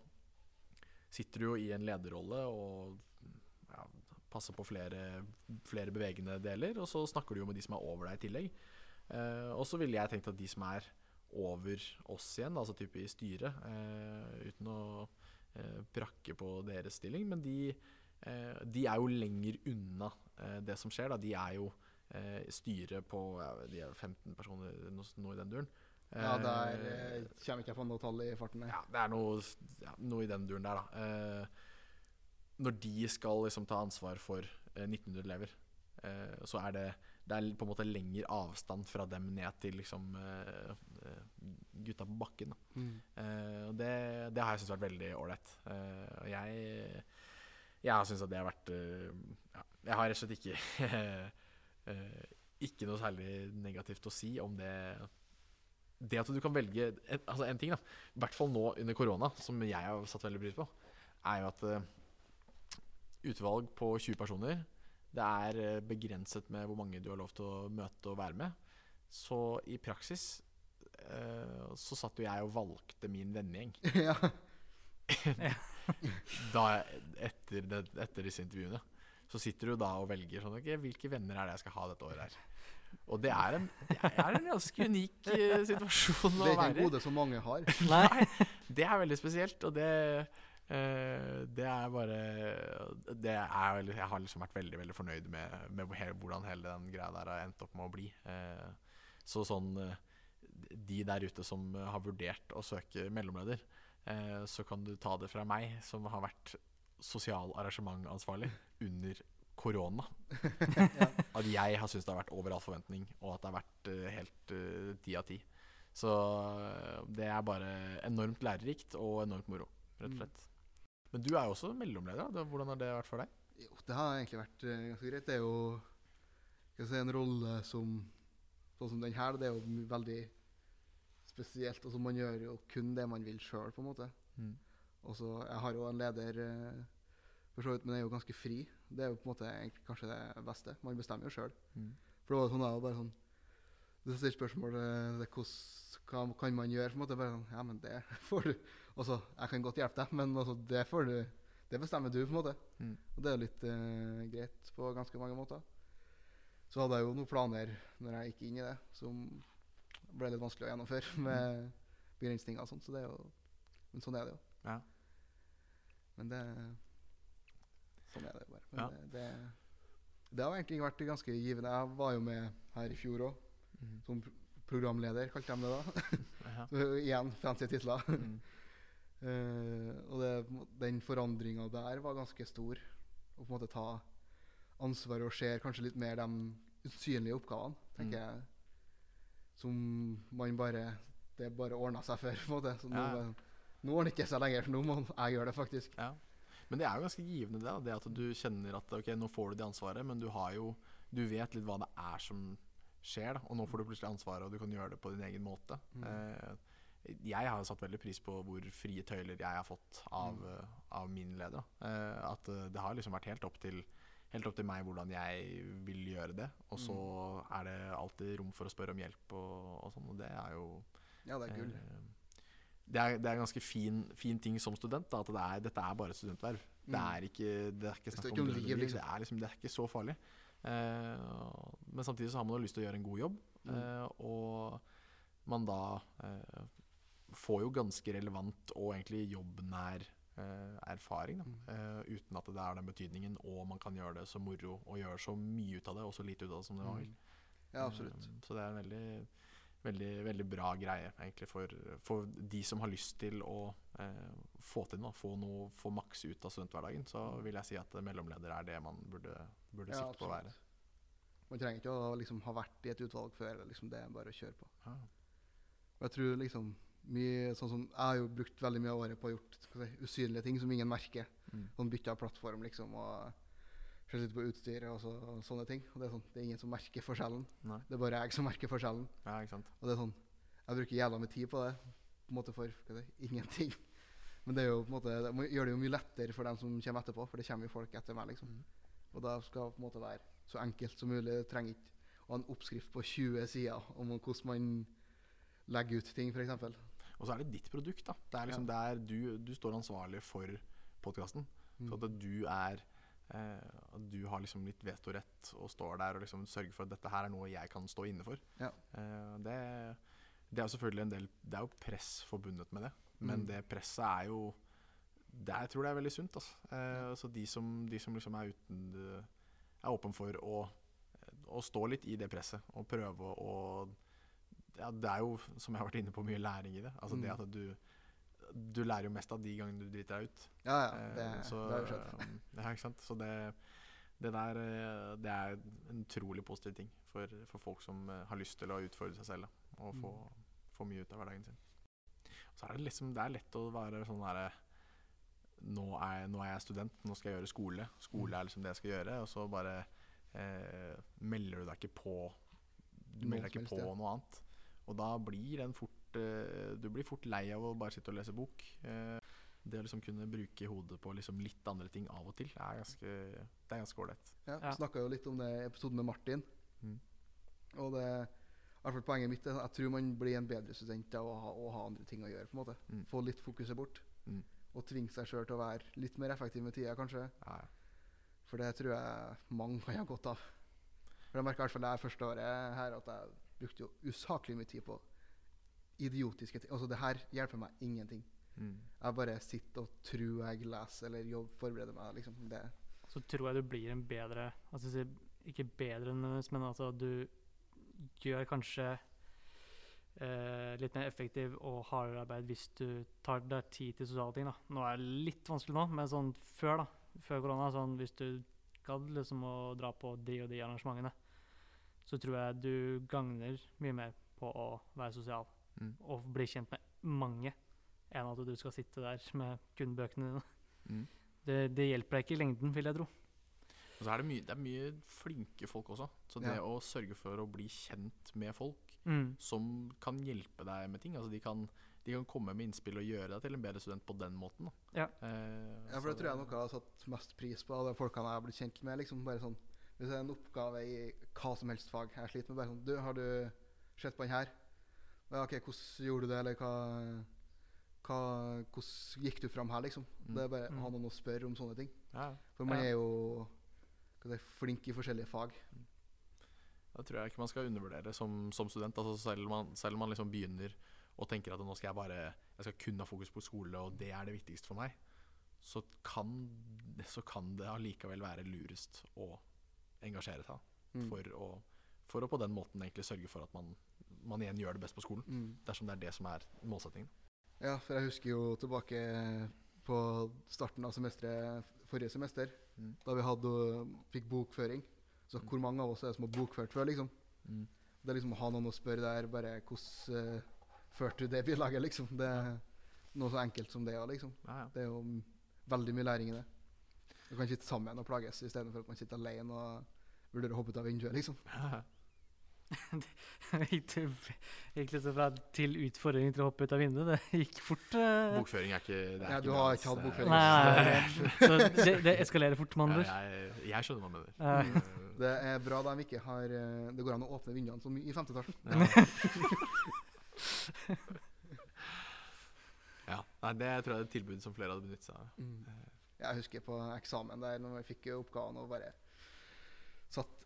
sitter du jo i en lederrolle og ja, passer på flere, flere bevegende deler, og så snakker du jo med de som er over deg i tillegg. Eh, og så ville jeg tenkt at de som er over oss igjen, altså type i styret, eh, uten å eh, prakke på deres stilling, men de, eh, de er jo lenger unna eh, det som skjer. Da. De er jo eh, styret på ja, de er 15 personer, noe, noe i den duren.
Ja, der
Eh,
eh, kommer ikke jeg på noe tall i farten.
ja, det er noe, ja, noe i den duren der, da. Eh, når de skal liksom ta ansvar for eh, 1900 elever, eh, så er det, det er på en måte lengre avstand fra dem ned til liksom eh, gutta på bakken.
Mm.
Og det, det har jeg syntes vært veldig ålreit. Og jeg, jeg har syntes at det har vært ja, Jeg har rett og slett ikke <laughs> Ikke noe særlig negativt å si om det det at du kan velge altså en ting, da, i hvert fall nå under korona, som jeg har satt veldig pris på, er jo at uh, utvalg på 20 personer Det er eh, begrenset med hvor mange du har lov til å møte og være med. Så i praksis uh, så satt jo jeg og valgte min vennegjeng <laughs>
ja. <laughs>
da, etter, det, etter disse intervjuene. Så sitter du da og velger sånn Ok, hvilke venner er det jeg skal ha dette året her? Og det er en, det er en ganske unik situasjon å være i.
Det er ikke en gode som mange har. <laughs>
Nei.
Det er veldig spesielt, og det Uh, Det er bare Det er Jeg har liksom vært veldig veldig fornøyd med, med hvordan hele den greia der har endt opp med å bli. Uh, så sånn eh, De der ute som har vurdert å søke mellomleder, uh, så kan du ta det fra meg, som har vært sosial arrangementansvarlig under korona. <laughs> At jeg har syntes det har vært over all forventning, og at det har vært uh, helt ti uh, av ti. Så eh, det er bare enormt lærerikt og enormt moro, rett og
Mm.
slett. Men du er jo også mellomleder. da. Hvordan har det vært for deg?
Jo, det har egentlig vært uh, ganske greit. Det er jo skal si, en rolle som Sånn som den her, det er jo veldig spesielt. Altså, man gjør jo kun det man vil sjøl, på en måte.
Mm.
Og så Jeg har jo en leder eh, For så vidt, men er jo ganske fri. Det er jo på en måte kanskje det beste. Man bestemmer jo sjøl.
Mm.
For det var sånn, da, bare sånn Du stiller spørsmål eh, hva kan man gjøre. på en måte, bare sånn, Ja, men det <laughs> får du. Altså, jeg kan godt hjelpe deg, men altså, det får du. Det bestemmer du, på en måte.
Mm.
Og det er jo litt uh, greit på ganske mange måter. Så hadde jeg jo noen planer når jeg gikk inn i det, som ble litt vanskelig å gjennomføre <laughs> med begrensninger og sånt. Så det er jo Men sånn er det jo.
Ja.
Men det Sånn er det bare. Men
Ja.
det, det, det har egentlig vært ganske givende. Jeg var jo med her i fjor òg,
Mm.
som programleder, kalte de det da. <laughs>
Ja.
Så igjen fancy titler.
Mm.
uh, <laughs> og det, den forandringa der var ganske stor. Å på en måte ta ansvaret og se kanskje litt mer de usynlige oppgavene, tenker
Mm.
jeg. Som man bare Det bare ordna seg før. på en måte. Så nå,
Ja.
nå ordner det ikke seg lenger, for nå må jeg gjøre det, faktisk.
Ja. Men det er jo ganske givende, det. Det at du kjenner at ok, nå får du det ansvaret, men du har jo Du vet litt hva det er som skjer, da. Og nå får du plutselig ansvaret, og du kan gjøre det på din egen måte.
Mm.
Eh, jeg har satt veldig pris på hvor frie tøyler jeg har fått av,
Mm.
eh, av min leder. Eh, at eh, det har liksom vært helt opp til Helt opp til meg hvordan jeg vil gjøre det. Og så
Mm.
er det alltid rom for å spørre om hjelp og, og sånn, og det er jo
Ja, det er gull.
Eh, Det er, det er en ganske fin, fin ting som student. Da, at det er, dette er bare studentverv. Det
Mm.
er ikke, det er ikke
Det
snakk om død eller liv.
liksom.
Det, er liksom, det er ikke så farlig. Eh, men samtidig så har man jo lyst til å gjøre en god jobb.
Mm.
Eh, og man da eh, får jo ganske relevant og egentlig jobbnær eh, erfaring. Da.
Mm.
Eh, uten at det er den betydningen, og man kan gjøre det så moro og gjøre så mye ut av det, og så lite ut av det som det var.
Mm. Ja, absolutt.
Eh, Så det er en veldig, veldig, veldig bra greie egentlig for, for de som har lyst til å eh, få til noe, få, noe, få maks ut av studenthverdagen. Så vil jeg si at mellomleder er det man burde, burde
Ja,
sikte på å være.
Man trenger ikke å liksom, ha vært i et utvalg før. Liksom, det er bare å kjøre på.
Ja.
Jeg tror liksom mye, sånn som, Jeg har jo brukt veldig mye av året på å gjort si, usynlige ting som ingen merker.
Mm.
Sånn Bytta plattform liksom, og se litt på utstyret og, så, og sånne ting. Og det er, sånn, det er ingen som merker forskjellen.
Nei.
Det er bare jeg som merker forskjellen.
ja, ikke sant.
Og det er sånn, Jeg bruker jævla mye tid på det på en måte for det, ingenting. Men det er jo på en måte, det gjør det jo mye lettere for dem som kommer etterpå, for det kommer jo folk etter meg. liksom.
Mhm.
Og da skal det på en måte være så enkelt som mulig. Det trenger ikke å ha en oppskrift på 20 sider om hvordan man legger ut ting, f.eks.
Og så er det ditt produkt. da. Det er liksom der du, du står ansvarlig for podkasten.
Mm.
Så at du er eh, At du har liksom litt vetorett og står der og liksom sørger for at dette her er noe jeg kan stå inne for.
Ja.
Eh, det, det er jo selvfølgelig en del Det er jo press forbundet med det. Men
Mm.
det presset er jo det, Jeg tror det er veldig sunt. Altså. Eh, så de som, de som liksom er uten er åpen for å, å stå litt i det presset og prøve å ja, Det er jo, som jeg har vært inne på, mye læring i det. Altså det
Mm.
at du Du lærer jo mest av de gangene du driter deg ut.
Ja, ja.
det,
Det,
så,
det har jo skjedd.
um, ja, ikke sant? Så det, det der eh, Det er en utrolig positiv ting for, for folk som eh, har lyst til å utfordre seg selv da, og få,
Mm.
få mye ut av hverdagen sin. Så er det liksom Det er lett å være sånn derre nå, nå er jeg student, nå skal jeg gjøre skole. Skole er liksom det jeg skal gjøre. Og så bare eh, melder du deg ikke på Du melder deg ikke på noe annet. Og da blir den fort eh, Du blir fort lei av å bare sitte og lese bok. Eh, det å liksom kunne bruke hodet på liksom litt andre ting av og til, er ganske Det er ganske ålreit.
Ja,
Ja.
Snakka jo litt om det i episoden med Martin.
Mm.
Og det i hvert fall poenget mitt er jeg tror man blir en bedre student av å ha, å ha andre ting å gjøre. på en måte.
Mm.
Få litt fokuset bort.
Mm.
Og tvinge seg sjøl til å være litt mer effektiv med tida, kanskje.
Ja, ja.
For det tror jeg mange kan ha godt av. For Jeg merka i hvert fall det første året her at jeg brukte jo usaklig mye tid på idiotiske ting. Altså, det her hjelper meg ingenting.
Mm.
Jeg bare sitter og tror jeg leser eller jobb, forbereder meg. liksom. Det,
Så tror jeg du blir en bedre altså, Ikke bedre, nødvendigvis, men altså du gjør kanskje eh, litt mer effektiv og hardere arbeid hvis du tar deg tid til sosiale ting. da. Nå er det litt vanskelig nå, men sånn før da, før korona, sånn hvis du gadd liksom å dra på de og de arrangementene, så tror jeg du gagner mye mer på å være sosial
Mm.
og bli kjent med mange, enn at du skal sitte der med kun bøkene dine.
Mm.
Det, det hjelper deg ikke i lengden, vil jeg tro.
Og så er det mye, det er mye flinke folk også. Så det
Ja.
å sørge for å bli kjent med folk
Mm.
som kan hjelpe deg med ting. Altså de kan, de kan komme med innspill og gjøre deg til en bedre student på den måten. Da.
Ja.
Eh,
Ja, for det tror jeg nok jeg har satt mest pris på av de folkene jeg har blitt kjent med. liksom bare sånn Hvis det er en oppgave i hva som helst fag jeg sliter med, bare sånn Du, har du sett på den her? Ja, OK, hvordan gjorde du det, eller hva, hva Hvordan gikk du fram her, liksom?
Mm.
Det er bare å ha
Mm.
noen å spørre om sånne ting.
Ja,
For man er jo si, flink i forskjellige fag.
Da tror jeg ikke man skal undervurdere som, som student. Altså selv, man, selv om man liksom begynner og tenker at nå skal jeg bare Jeg skal kun ha fokus på skole, og det er det viktigste for meg, så kan, så kan det allikevel være lurest å engasjere seg
Mm.
for, å, for å på den måten egentlig sørge for at man, man igjen gjør det best på skolen.
Mm.
Dersom det er det som er målsettingen.
Ja, for jeg husker jo tilbake på starten av semesteret forrige semester,
Mm.
da vi hadde, fikk bokføring. Så
Mm.
hvor mange av oss er det som har bokført før, liksom?
Mm.
Det er liksom å ha noen å spørre der, bare hvordan uh, førte du det bilaget, liksom. Det er noe så enkelt som det, òg, liksom.
Ja, ja.
Det er jo veldig mye læring i det. Du kan sitte sammen og plages istedenfor at man sitter alene og vurderer dere hoppe ut av vinduet, liksom. <laughs>
det gikk, gikk liksom fra til utfordring til å hoppe ut av vinduet. Det gikk fort. Uh...
Bokføring er ikke det er
Ja, du
ikke
har ikke hatt bokføring.
Nei, nei, nei, <laughs> Så det, det eskalerer fort, med andre
Ja, jeg, jeg skjønner hva du mener. Eh,
Det er bra de ikke har eh, Det går an å åpne vinduene mye i femte etasjen.
Ja. <laughs> ja. Nei, det tror jeg er et tilbud som flere hadde benyttet seg av.
Jeg husker på eksamen der når vi fikk oppgaven og bare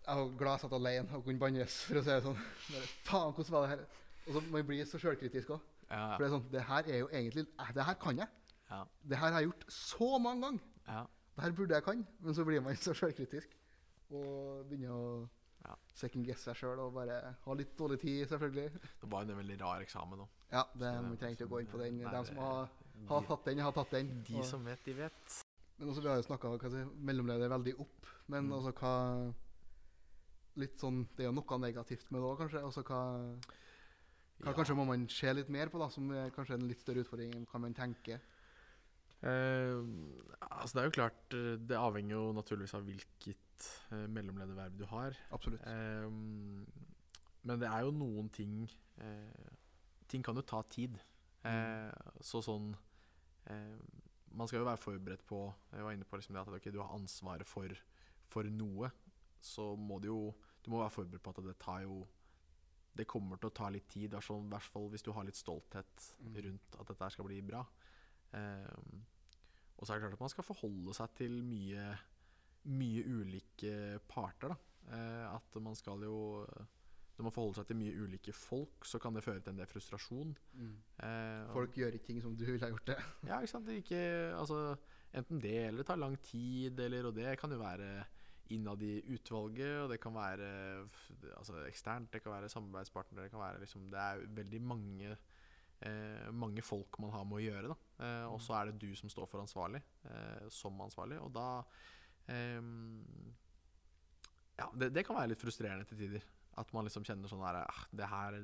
Jeg var glad jeg satt alene og kunne bannes, for å si det sånn. Bare, Faen, hvordan var det her? Og så Man blir så sjølkritisk òg.
Ja,
For det er sånn Det her er jo egentlig eh, Det her kan jeg.
ja,
Det her har jeg gjort så mange ganger.
ja.
Det her burde jeg kan. Men så blir man så sjølkritisk og begynner å
Ja.
second guess seg sjøl og bare ha litt dårlig tid, selvfølgelig.
Det var en veldig rar eksamen òg.
Ja, det vi trenger ikke å gå inn på den. De som har, har tatt den, har tatt den.
de
Og-
som vet, de vet.
Men også, vi har jo snakka mellomleder veldig opp. Men
Mm.
altså hva Litt sånn Det er jo noe negativt med det òg, kanskje. Altså hva, hva
Ja.
Kanskje må man se litt mer på, da, som er kanskje en litt større utfordring enn hva man tenker.
Eh, altså det er jo klart eh, Det avhenger jo naturligvis av hvilket eh, mellomlederverv du har.
Absolutt.
Eh, men det er jo noen ting eh, Ting kan jo ta tid. Eh, så sånn Man skal jo være forberedt på Jeg var inne på liksom det at okay, du har ansvaret for, for noe. Så må du jo Du må være forberedt på at det tar jo Det kommer til å ta litt tid. I hvert fall- hvert fall hvis du har litt stolthet
Mm.
rundt at dette skal bli bra. Um, og så er det klart at man skal forholde seg til mye, mye ulike parter. Eh, at man skal jo Når man forholder seg til mye ulike folk, så kan det føre til en del frustrasjon.
Mm.
Eh,
Folk gjør ikke ting som du ville ha gjort det.
ja, ikke sant. Det ikke, altså, enten det, eller det tar lang tid, eller Og det kan jo være innad i utvalget, og det kan være altså, eksternt, det kan være samarbeidspartnere, det kan være liksom Det er veldig mange eh, mange folk man har med å gjøre. Eh, og så er det du som står for ansvarlig, eh, som ansvarlig, og da ehm, Ja, det, det kan være litt frustrerende til tider. At man liksom kjenner sånn her ah, Det her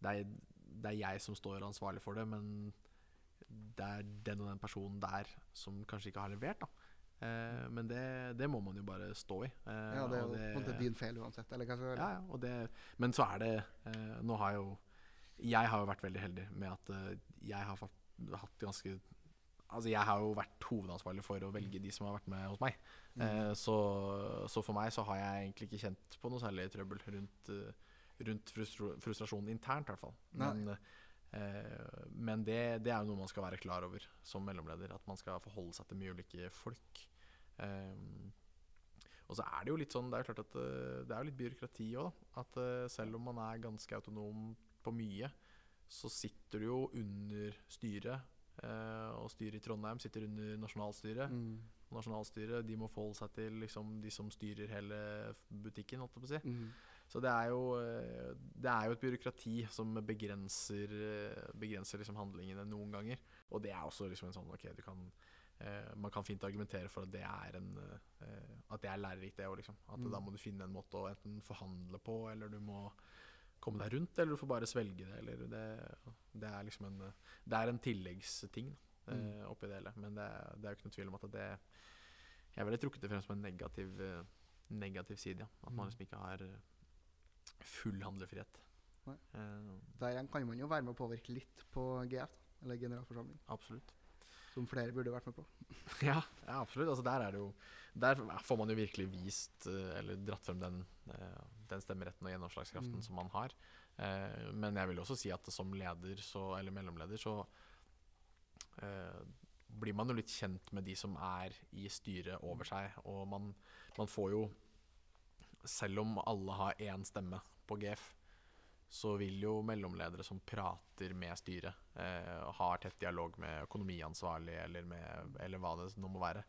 det er, det er jeg som står ansvarlig for det, men det er den og den personen der som kanskje ikke har levert. da eh, Men det, det må man jo bare stå i. eh,
Ja, det er jo på en måte din feil uansett. Eller kanskje, eller?
ja, det, men så er det eh, Nå har jeg jo Jeg har jo vært veldig heldig med at eh, jeg har fått, hatt ganske Altså Jeg har jo vært hovedansvarlig for å velge de som har vært med hos meg.
Mm.
Eh, så, så for meg så har jeg egentlig ikke kjent på noe særlig trøbbel rundt, eh, rundt frustro, frustrasjon internt, i hvert fall. Men, eh, men det, det er jo noe man skal være klar over som mellomleder. At man skal forholde seg til mye ulike folk. Um, og så er det jo litt sånn Det er jo klart at eh, det er jo litt byråkrati òg. At eh, selv om man er ganske autonom på mye, så sitter du jo under styret. eh, og styret i Trondheim sitter under nasjonalstyret.
Mm.
Nasjonalstyret de må forholde seg til liksom, de som styrer hele butikken. Holdt jeg på å si.
Mm.
Så det er jo, det er jo et byråkrati som begrenser, begrenser liksom handlingene noen ganger. Og det er også liksom en sånn Ok, du kan Man kan fint argumentere for at det er en eh, At det er lærerikt, det òg, liksom. At
Mm.
da må du finne en måte å enten forhandle på, eller du må komme deg rundt, eller du får bare svelge det, eller det, det er liksom en Det er en tilleggsting eh,
Mm.
oppi det hele. Men det, det er jo ikke noe tvil om at det Jeg ville trukket det frem som en negativ, eh, negativ side, ja. At man
Mm.
liksom ikke har eh, full handlefrihet.
Nei.
Eh,
Der kan man jo være med å påvirke litt på GF, da, eller generalforsamling,
absolutt.
Som flere burde vært med på. <laughs>
Ja, ja, absolutt. Altså, der er det jo Der får man jo virkelig vist, eh, eller dratt frem den, eh, den stemmeretten og gjennomslagskraften
Mm.
som man har. Eh, Men jeg vil også si at som leder, så, eller mellomleder, så eh, blir man jo litt kjent med de som er i styret over seg. Og man, man får jo Selv om alle har én stemme på GF, så vil jo mellomledere som prater med styret, eh, har tett dialog med økonomiansvarlig eller, med, eller hva det nå må være,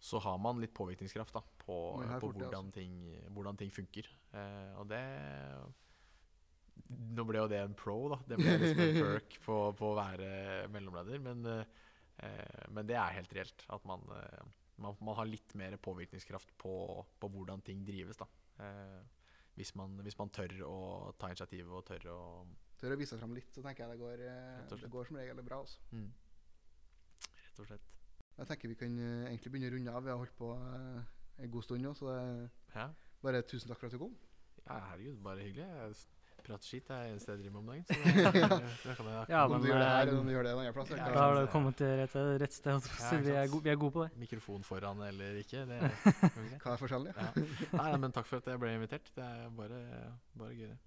så har man litt påvirkningskraft da, på, på hvordan, ting, hvordan ting funker. Eh, og det Nå ble jo det en pro, da. Det ble liksom en perk på, på å være mellomleder. Men, eh, men det er helt reelt. At man, eh, man, man har litt mer påvirkningskraft på, på hvordan ting drives. da. Eh, hvis, man, hvis man tør å ta initiativ og tør å
Tør å vise seg fram litt, så tenker jeg det går, eh, det går som regel bra. Også.
mm. Rett og slett.
Jeg tenker vi kan eh, egentlig begynne å runde av. Vi har holdt på eh, en god stund nå, så det
Ja.
bare tusen takk for at du kom.
ja, herregud, bare hyggelig. Jeg prater skitt det er det eneste jeg driver med om dagen. Så <laughs> det, det kan jeg,
Ja,
om du gjør det her
eh,
eller om du gjør det en annen plass.
Ja,
er
Da har du kommet til rett, rett sted. holdt jeg på å si.
Ja,
vi, er gode, vi er gode på det.
mikrofon foran eller ikke. Det, <laughs>
Hva er forskjellen? Ja?
ja. Nei, men takk for at jeg ble invitert. Det er bare, bare gøy, det.